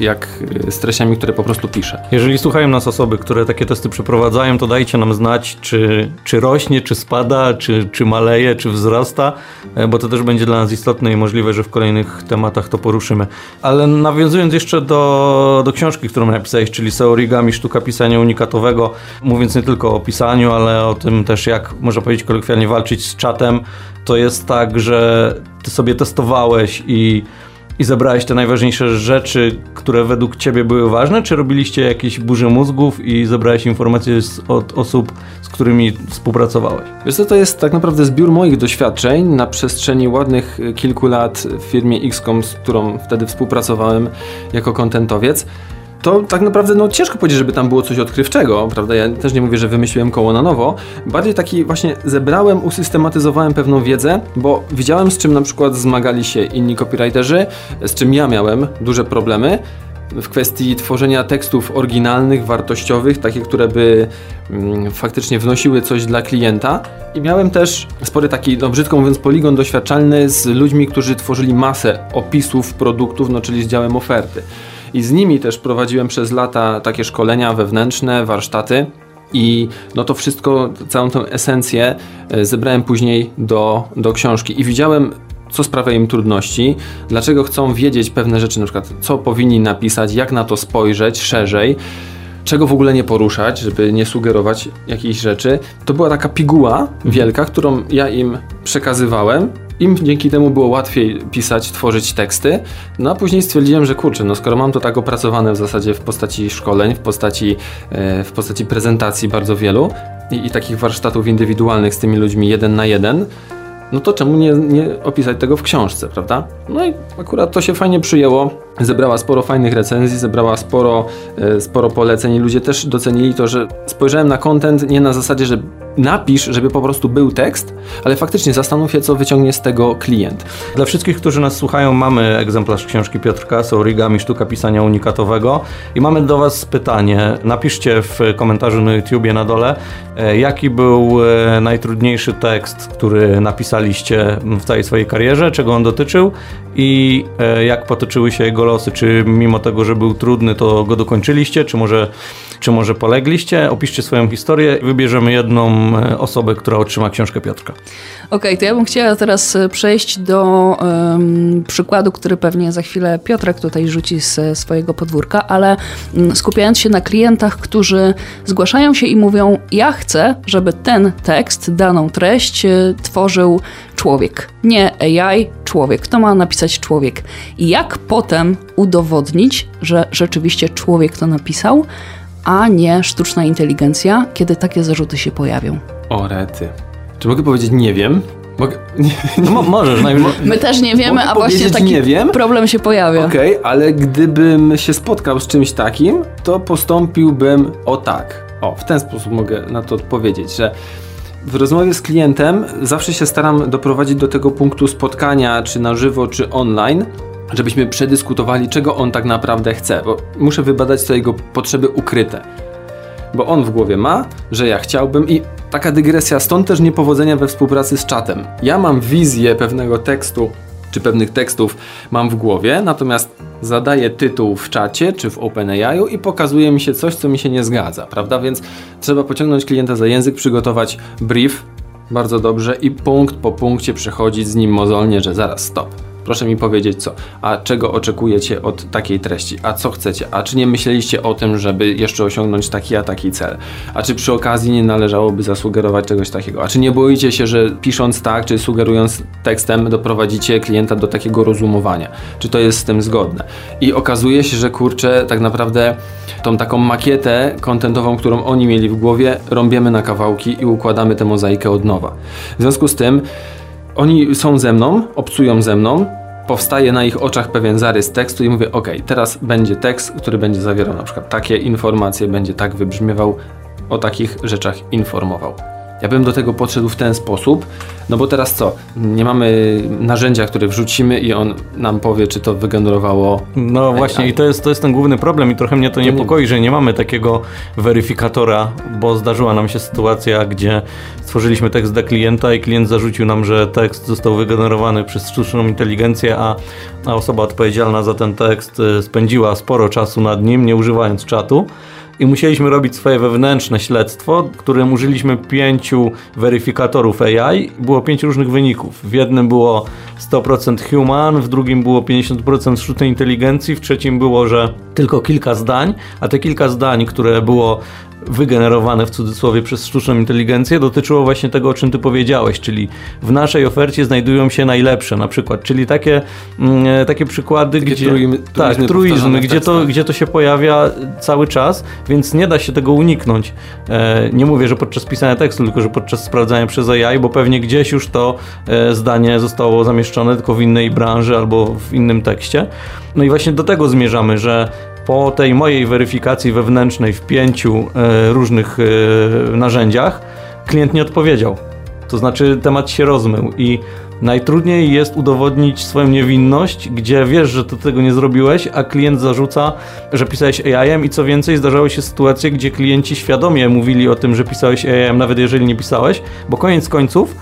jak y, z treściami, które po prostu piszę. Jeżeli słuchają nas osoby, które takie testy przeprowadzają, to dajcie nam znać, czy, czy rośnie, czy spada, czy, czy maleje, czy wzrasta, e, bo to też będzie dla nas istotne i możliwe, że w kolejnych tematach to poruszymy. Ale nawiązując jeszcze do, do książki, którą napisałeś, czyli SEO Origami, sztuka pisania unikatowego, mówiąc nie tylko o pisaniu, ale o tym też, jak można powiedzieć kolokwialnie, walczyć z czatem, to jest tak, że ty sobie testowałeś i i zebrałeś te najważniejsze rzeczy, które według ciebie były ważne, czy robiliście jakieś burze mózgów i zebrałeś informacje z, od osób, z którymi współpracowałeś? Wiesz co, to jest tak naprawdę zbiór moich doświadczeń na przestrzeni ładnych y, kilku lat w firmie XCOM, z którą wtedy współpracowałem jako kontentowiec. To tak naprawdę no, ciężko powiedzieć, żeby tam było coś odkrywczego, prawda? Ja też nie mówię, że wymyśliłem koło na nowo. Bardziej taki właśnie zebrałem, usystematyzowałem pewną wiedzę, bo widziałem z czym na przykład zmagali się inni copywriterzy, z czym ja miałem duże problemy w kwestii tworzenia tekstów oryginalnych, wartościowych, takie, które by mm, faktycznie wnosiły coś dla klienta. I miałem też spory taki, no brzydko mówiąc, poligon doświadczalny z ludźmi, którzy tworzyli masę opisów produktów, no czyli z działem oferty. I z nimi też prowadziłem przez lata takie szkolenia wewnętrzne, warsztaty. I no to wszystko, całą tę esencję e, zebrałem później do, do książki i widziałem co sprawia im trudności, dlaczego chcą wiedzieć pewne rzeczy, na przykład co powinni napisać, jak na to spojrzeć szerzej, czego w ogóle nie poruszać, żeby nie sugerować jakichś rzeczy. To była taka piguła wielka, którą ja im przekazywałem. Im dzięki temu było łatwiej pisać, tworzyć teksty. No a później stwierdziłem, że kurczę, no skoro mam to tak opracowane w zasadzie w postaci szkoleń, w postaci, e, w postaci prezentacji bardzo wielu i, i takich warsztatów indywidualnych z tymi ludźmi jeden na jeden, no to czemu nie, nie opisać tego w książce, prawda? No i akurat to się fajnie przyjęło. Zebrała sporo fajnych recenzji, zebrała sporo, e, sporo poleceń. Ludzie też docenili to, że spojrzałem na content nie na zasadzie, że napisz, żeby po prostu był tekst, ale faktycznie zastanów się, co wyciągnie z tego klient. Dla wszystkich, którzy nas słuchają, mamy egzemplarz książki Piotrka z origami Sztuka Pisania Unikatowego i mamy do Was pytanie. Napiszcie w komentarzu na YouTubie na dole, e, jaki był e, najtrudniejszy tekst, który napisaliście w całej swojej karierze, czego on dotyczył i e, jak potoczyły się jego losy. Czy mimo tego, że był trudny, to go dokończyliście, czy może, czy może polegliście? Opiszcie swoją historię i wybierzemy jedną e, osobę, która otrzyma książkę Piotrka. Okej, to ja bym chciała teraz e, przejść do em, przykładu, który pewnie za chwilę Piotrek tutaj rzuci z swojego podwórka, ale mm, skupiając się na klientach, którzy zgłaszają się i mówią: Ja chcę, żeby ten tekst, daną treść tworzył człowiek. Nie AI, człowiek. To ma napisać człowiek. I jak potem udowodnić, że rzeczywiście człowiek to napisał, a nie sztuczna inteligencja, kiedy takie zarzuty się pojawią? O rety. Czy mogę powiedzieć nie wiem? Mogę... Nie, No, mo- możesz, najwyżej. My też nie wiemy, Mogę a właśnie taki nie wiem? problem się pojawia. Okej, ale gdybym się spotkał z czymś takim, to postąpiłbym o tak. O, w ten sposób mogę na to odpowiedzieć, że w rozmowie z klientem zawsze się staram doprowadzić do tego punktu spotkania, czy na żywo, czy online, żebyśmy przedyskutowali, czego on tak naprawdę chce, bo muszę wybadać co jego potrzeby ukryte. Bo on w głowie ma, że ja chciałbym i taka dygresja, stąd też niepowodzenia we współpracy z czatem. Ja mam wizję pewnego tekstu, czy pewnych tekstów mam w głowie, natomiast zadaję tytuł w czacie czy w OpenAI i pokazuje mi się coś, co mi się nie zgadza, prawda? Więc trzeba pociągnąć klienta za język, przygotować brief bardzo dobrze i punkt po punkcie przechodzić z nim mozolnie, że zaraz stop. Proszę mi powiedzieć co, a czego oczekujecie od takiej treści, a co chcecie, a czy nie myśleliście o tym, żeby jeszcze osiągnąć taki a taki cel, a czy przy okazji nie należałoby zasugerować czegoś takiego, a czy nie boicie się, że pisząc tak, czy sugerując tekstem doprowadzicie klienta do takiego rozumowania, czy to jest z tym zgodne. I okazuje się, że kurczę, tak naprawdę tą taką makietę kontentową, którą oni mieli w głowie, rąbiemy na kawałki i układamy tę mozaikę od nowa. W związku z tym oni są ze mną, obcują ze mną, powstaje na ich oczach pewien zarys tekstu i mówię, ok, teraz będzie tekst, który będzie zawierał na przykład takie informacje, będzie tak wybrzmiewał, o takich rzeczach informował. Ja bym do tego podszedł w ten sposób, no bo teraz co? Nie mamy narzędzia, które wrzucimy i on nam powie, czy to wygenerowało. No właśnie, i to jest, to jest ten główny problem i trochę mnie to nie- niepokoi, że nie mamy takiego weryfikatora, bo zdarzyła nam się sytuacja, gdzie stworzyliśmy tekst dla klienta i klient zarzucił nam, że tekst został wygenerowany przez sztuczną inteligencję, a, a osoba odpowiedzialna za ten tekst y, spędziła sporo czasu nad nim, nie używając czatu. I musieliśmy robić swoje wewnętrzne śledztwo, którym użyliśmy pięciu weryfikatorów AI. Było pięć różnych wyników. W jednym było 100% human, w drugim było 50% sztucznej inteligencji, w trzecim było, że tylko kilka zdań, a te kilka zdań, które było wygenerowane w cudzysłowie przez sztuczną inteligencję, dotyczyło właśnie tego, o czym ty powiedziałeś, czyli w naszej ofercie znajdują się najlepsze na przykład, czyli takie, mm, takie przykłady, Takie gdzie... truizmy- tak, truizmy gdzie to, gdzie to się pojawia cały czas, więc nie da się tego uniknąć. E, nie mówię, że podczas pisania tekstu, tylko że podczas sprawdzania przez AI, bo pewnie gdzieś już to e, zdanie zostało zamieszczone, tylko w innej branży albo w innym tekście. No i właśnie do tego zmierzamy, że po tej mojej weryfikacji wewnętrznej w pięciu e, różnych e, narzędziach klient nie odpowiedział. To znaczy temat się rozmył i najtrudniej jest udowodnić swoją niewinność, gdzie wiesz, że ty tego nie zrobiłeś, a klient zarzuca, że pisałeś AI-em i co więcej zdarzały się sytuacje, gdzie klienci świadomie mówili o tym, że pisałeś AI-em, nawet jeżeli nie pisałeś, bo koniec końców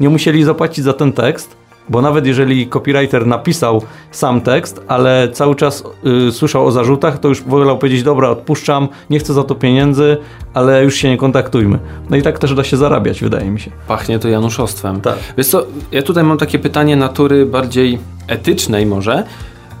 nie musieli zapłacić za ten tekst, bo nawet jeżeli copywriter napisał sam tekst, ale cały czas y, słyszał o zarzutach, to już wolał powiedzieć, dobra, odpuszczam, nie chcę za to pieniędzy, ale już się nie kontaktujmy. No i tak też da się zarabiać, wydaje mi się. Pachnie to januszostwem. Tak. Wiesz co, ja tutaj mam takie pytanie natury bardziej etycznej może.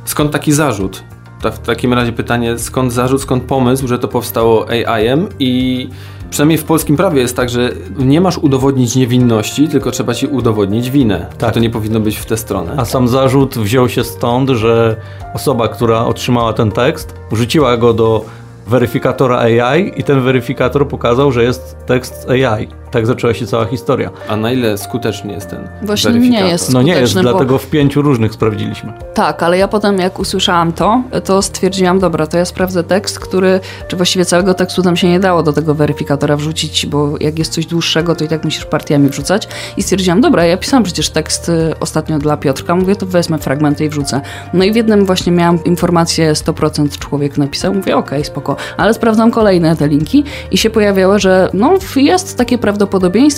Skąd taki zarzut? Ta, w takim razie pytanie, skąd zarzut, skąd pomysł, że to powstało AI-em i przynajmniej w polskim prawie jest tak, że nie masz udowodnić niewinności, tylko trzeba ci udowodnić winę. Tak. To nie powinno być w tę stronę. A sam zarzut wziął się stąd, że osoba, która otrzymała ten tekst, wrzuciła go do weryfikatora AI i ten weryfikator pokazał, że jest tekst AI. Tak zaczęła się cała historia. A na ile skuteczny jest ten Właśnie weryfikator? nie jest. No nie jest, Skuteczny, bo- dlatego w pięciu różnych sprawdziliśmy. Tak, ale ja potem jak usłyszałam to, to stwierdziłam, dobra, to ja sprawdzę tekst, który, czy właściwie całego tekstu tam się nie dało do tego weryfikatora wrzucić, bo jak jest coś dłuższego, to i tak musisz partiami wrzucać. I stwierdziłam, dobra, ja pisałam przecież tekst y, ostatnio dla Piotrka, mówię, to wezmę fragmenty i wrzucę. No i w jednym właśnie miałam informację, 100% człowiek napisał, mówię, okej, spoko, ale sprawdzam kolejne te linki i się pojawiało, że no jest takie prawdopodobieństwo,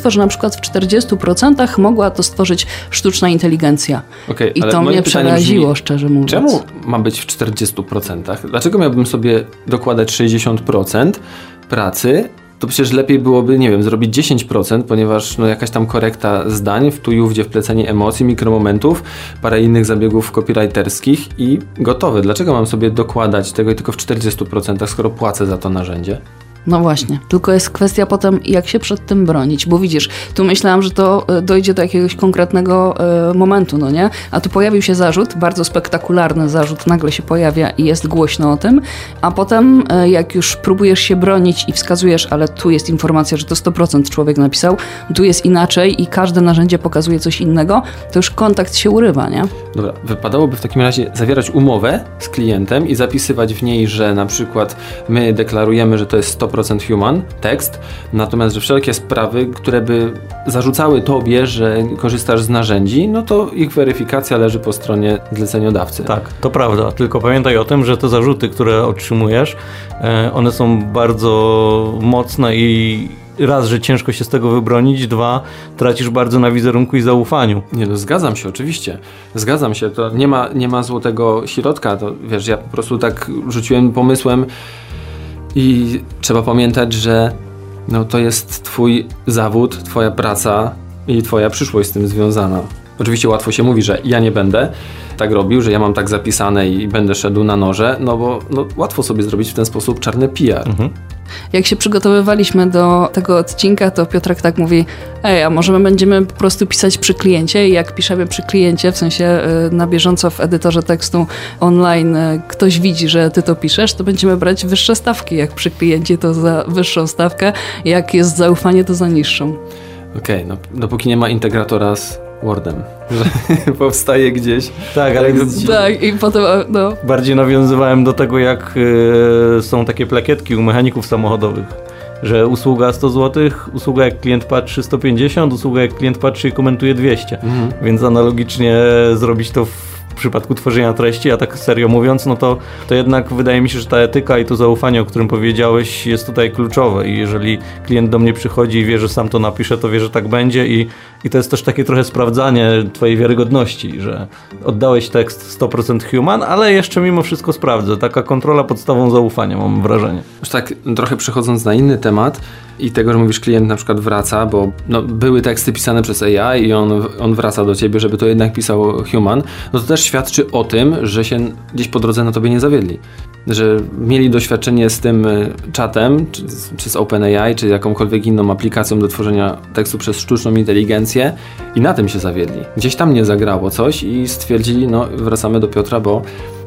że na przykład w 40% mogła to stworzyć sztuczna inteligencja. Okej, I to mnie przeraziło, brzmi, szczerze mówiąc. Czemu ma być w 40%? Dlaczego miałbym sobie dokładać 60% pracy? To przecież lepiej byłoby, nie wiem, zrobić 10%, ponieważ no, jakaś tam korekta zdań, w tu i ówdzie wplecenie emocji, mikromomentów, parę innych zabiegów copywriterskich i gotowe. Dlaczego mam sobie dokładać tego tylko w 40%, skoro płacę za to narzędzie? No właśnie, tylko jest kwestia potem, jak się przed tym bronić, bo widzisz, tu myślałam, że to e, dojdzie do jakiegoś konkretnego e, momentu, no nie? A tu pojawił się zarzut, bardzo spektakularny zarzut, nagle się pojawia i jest głośno o tym, a potem e, jak już próbujesz się bronić i wskazujesz, ale tu jest informacja, że to 100% człowiek napisał, tu jest inaczej i każde narzędzie pokazuje coś innego, to już kontakt się urywa, nie? Dobra, wypadałoby w takim razie zawierać umowę z klientem i zapisywać w niej, że na przykład my deklarujemy, że to jest 100% human tekst, natomiast że wszelkie sprawy, które by zarzucały tobie, że korzystasz z narzędzi, no to ich weryfikacja leży po stronie zleceniodawcy. Tak, to prawda. Tylko pamiętaj o tym, że te zarzuty, które otrzymujesz, e, one są bardzo mocne i raz, że ciężko się z tego wybronić, dwa, tracisz bardzo na wizerunku i zaufaniu. Nie no, zgadzam się, oczywiście. Zgadzam się, to nie ma, nie ma złotego środka, to wiesz, ja po prostu tak rzuciłem pomysłem i trzeba pamiętać, że no, to jest twój zawód, twoja praca i twoja przyszłość z tym związana. Oczywiście łatwo się mówi, że ja nie będę tak robił, że ja mam tak zapisane i będę szedł na noże, no bo no, łatwo sobie zrobić w ten sposób czarny PR. Jak się przygotowywaliśmy do tego odcinka, to Piotrek tak mówi, ej, a może my będziemy po prostu pisać przy kliencie i jak piszemy przy kliencie, w sensie y, na bieżąco w edytorze tekstu online y, ktoś widzi, że ty to piszesz, to będziemy brać wyższe stawki. Jak przy kliencie to za wyższą stawkę, jak jest zaufanie to za niższą. Okej, no dopóki nie ma integratora z Wordem, że powstaje gdzieś. Tak, ale Tak, i potem, no, bardziej nawiązywałem do tego, jak e, są takie plakietki u mechaników samochodowych. Że usługa 100 zł, usługa jak klient patrzy 150, usługa jak klient patrzy i komentuje 200. Mhm. Więc analogicznie zrobić to w przypadku tworzenia treści, a tak serio mówiąc, no to, to jednak wydaje mi się, że ta etyka i to zaufanie, o którym powiedziałeś, jest tutaj kluczowe. I jeżeli klient do mnie przychodzi i wie, że sam to napisze, to wie, że tak będzie. I, i to jest też takie trochę sprawdzanie twojej wiarygodności, że oddałeś tekst 100% human, ale jeszcze mimo wszystko sprawdzę. Taka kontrola podstawą zaufania, mam wrażenie. Już tak trochę przechodząc na inny temat i tego, że mówisz, klient na przykład wraca, bo no, były teksty pisane przez AI i on, on wraca do ciebie, żeby to jednak pisał human, no to też świadczy o tym, że się gdzieś po drodze na tobie nie zawiedli. Że mieli doświadczenie z tym y, czatem, czy, czy z OpenAI, czy jakąkolwiek inną aplikacją do tworzenia tekstu przez sztuczną inteligencję i na tym się zawiedli. Gdzieś tam nie zagrało coś i stwierdzili, no wracamy do Piotra, bo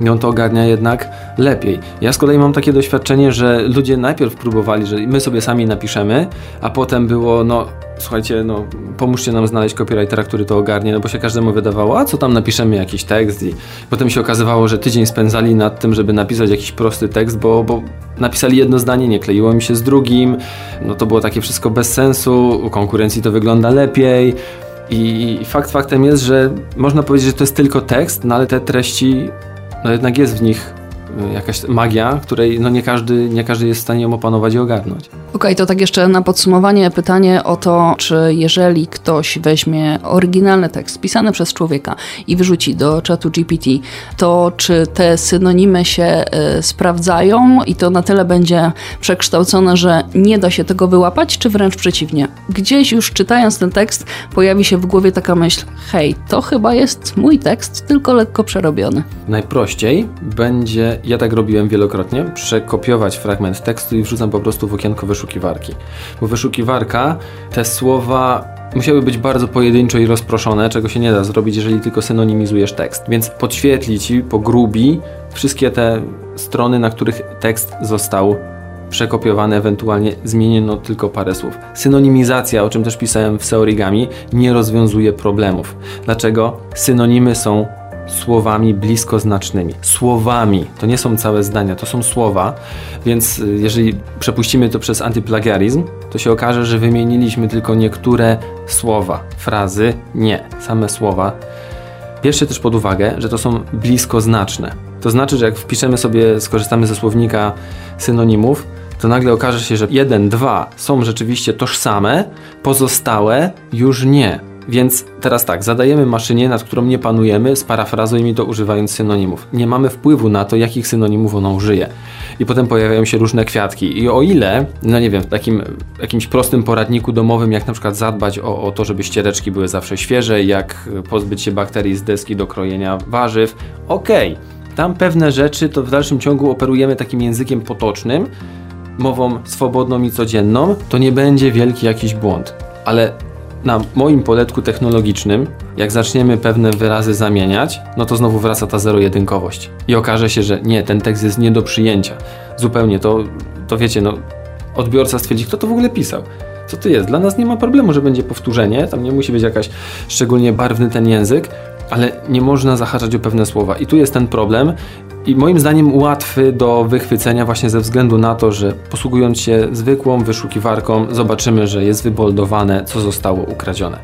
on to ogarnia jednak lepiej. Ja z kolei mam takie doświadczenie, że ludzie najpierw próbowali, że my sobie sami napiszemy, a potem było, no słuchajcie, no pomóżcie nam znaleźć copywritera, który to ogarnie, no bo się każdemu wydawało, a co tam napiszemy jakiś tekst i potem się okazywało, że tydzień spędzali nad tym, żeby napisać jakiś prosty tekst, bo, bo napisali jedno zdanie, nie kleiło mi się z drugim, no to było takie wszystko bez sensu, u konkurencji to wygląda lepiej. I fakt faktem jest, że można powiedzieć, że to jest tylko tekst, no ale te treści, jest w nich y, jakaś magia, której no nie każdy, nie każdy jest w stanie ją opanować i ogarnąć. Okej, to tak jeszcze na podsumowanie pytanie o to, czy jeżeli ktoś weźmie oryginalny tekst pisany przez człowieka i wyrzuci do czatu GPT, to czy te synonimy się y, sprawdzają i to na tyle będzie przekształcone, że nie da się tego wyłapać, czy wręcz przeciwnie? Gdzieś już czytając ten tekst pojawi się w głowie taka myśl, hej, to chyba jest mój tekst, tylko lekko przerobiony. Najprościej będzie, ja tak robiłem wielokrotnie, przekopiować fragment tekstu i wrzucam po prostu w okienko wyszukiwarki. Bo wyszukiwarka, te słowa musiały być bardzo pojedynczo i rozproszone, czego się nie da zrobić, jeżeli tylko synonimizujesz tekst. Więc podświetli ci, pogrubi wszystkie te strony, na których tekst został przekopiowane, ewentualnie zmieniono tylko parę słów. Synonimizacja, o czym też pisałem w Seorigami, nie rozwiązuje problemów. Dlaczego? Synonimy są słowami bliskoznacznymi. Słowami, to nie są całe zdania, to są słowa, więc y, jeżeli przepuścimy to przez antyplagiarizm, to się okaże, że wymieniliśmy tylko niektóre słowa, frazy, nie, same słowa. Bierzcie też pod uwagę, że to są bliskoznaczne. To znaczy, że jak wpiszemy sobie, skorzystamy ze słownika synonimów, to nagle okaże się, że jeden, dwa są rzeczywiście tożsame, pozostałe już nie. Więc teraz tak, zadajemy maszynie, nad którą nie panujemy, sparafrazujmy to używając synonimów. Nie mamy wpływu na to, jakich synonimów ona użyje. I potem pojawiają się różne kwiatki. I o ile, no nie wiem, w takim jakimś prostym poradniku domowym, jak na przykład zadbać o, o to, żeby ściereczki były zawsze świeże, jak pozbyć się bakterii z deski do krojenia warzyw, okej. Okay. Tam pewne rzeczy to w dalszym ciągu operujemy takim językiem potocznym, mową swobodną i codzienną, to nie będzie wielki jakiś błąd. Ale na moim poletku technologicznym, jak zaczniemy pewne wyrazy zamieniać, no to znowu wraca ta zero-jedynkowość. I okaże się, że nie, ten tekst jest nie do przyjęcia. Zupełnie to, to wiecie, no, odbiorca stwierdzi, kto to w ogóle pisał. Co to jest? Dla nas nie ma problemu, że będzie powtórzenie, tam nie musi być jakaś szczególnie barwny ten język, ale nie można zahaczać o pewne słowa. I tu jest ten problem. I moim zdaniem łatwy do wychwycenia właśnie ze względu na to, że posługując się zwykłą wyszukiwarką zobaczymy, że jest wyboldowane, co zostało ukradzione.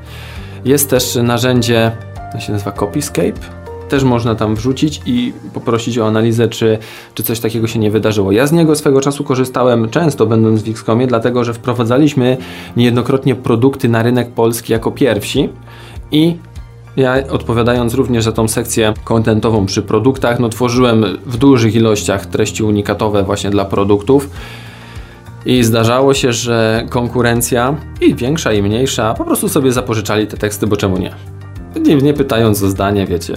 Jest też narzędzie, to się nazywa Copyscape, też można tam wrzucić i poprosić o analizę, czy, czy coś takiego się nie wydarzyło. Ja z niego swego czasu korzystałem często, będąc w Xcomie, dlatego że wprowadzaliśmy niejednokrotnie produkty na rynek polski jako pierwsi i ja odpowiadając również za tą sekcję kontentową przy produktach, no tworzyłem w dużych ilościach treści unikatowe właśnie dla produktów. I zdarzało się, że konkurencja, i większa, i mniejsza, po prostu sobie zapożyczali te teksty, bo czemu nie? Nie, nie pytając o zdanie, wiecie,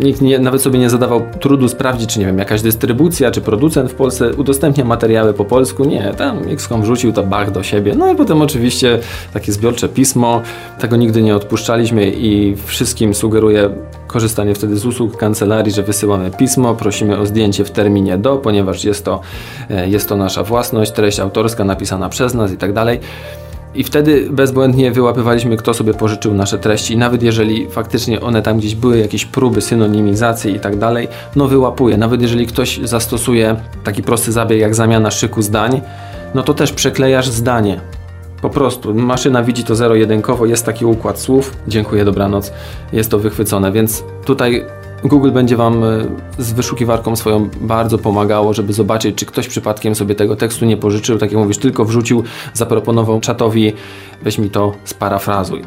Nikt nie, nawet sobie nie zadawał trudu sprawdzić, czy nie wiem, jakaś dystrybucja, czy producent w Polsce udostępnia materiały po polsku. Nie, tam XCOM wrzucił to bach do siebie. No i potem oczywiście takie zbiorcze pismo. Tego nigdy nie odpuszczaliśmy i wszystkim sugeruję korzystanie wtedy z usług kancelarii, że wysyłamy pismo, prosimy o zdjęcie w terminie do, ponieważ jest to, e, jest to nasza własność, treść autorska napisana przez nas i tak dalej. I wtedy bezbłędnie wyłapywaliśmy, kto sobie pożyczył nasze treści. Nawet jeżeli faktycznie one tam gdzieś były, jakieś próby synonimizacji i tak dalej, no wyłapuje. Nawet jeżeli ktoś zastosuje taki prosty zabieg jak zamiana szyku zdań, no to też przeklejasz zdanie. Po prostu maszyna widzi to zero-jedynkowo, jest taki układ słów. Dziękuję, dobranoc. Jest to wychwycone, więc tutaj Google będzie Wam e, z wyszukiwarką swoją bardzo pomagało, żeby zobaczyć, czy ktoś przypadkiem sobie tego tekstu nie pożyczył, tak jak mówisz, tylko wrzucił, zaproponował czatowi, weź mi to sparafrazuj.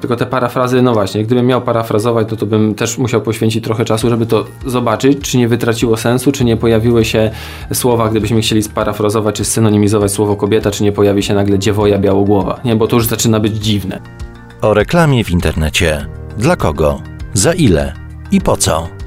Tylko te parafrazy, no właśnie, gdybym miał parafrazować, to, to bym też musiał poświęcić trochę czasu, żeby to zobaczyć, czy nie wytraciło sensu, czy nie pojawiły się słowa, gdybyśmy chcieli sparafrazować, czy synonimizować słowo kobieta, czy nie pojawi się nagle dziewoja białogłowa, nie, bo to już zaczyna być dziwne. O reklamie w internecie. Dla kogo? Za ile? I po co?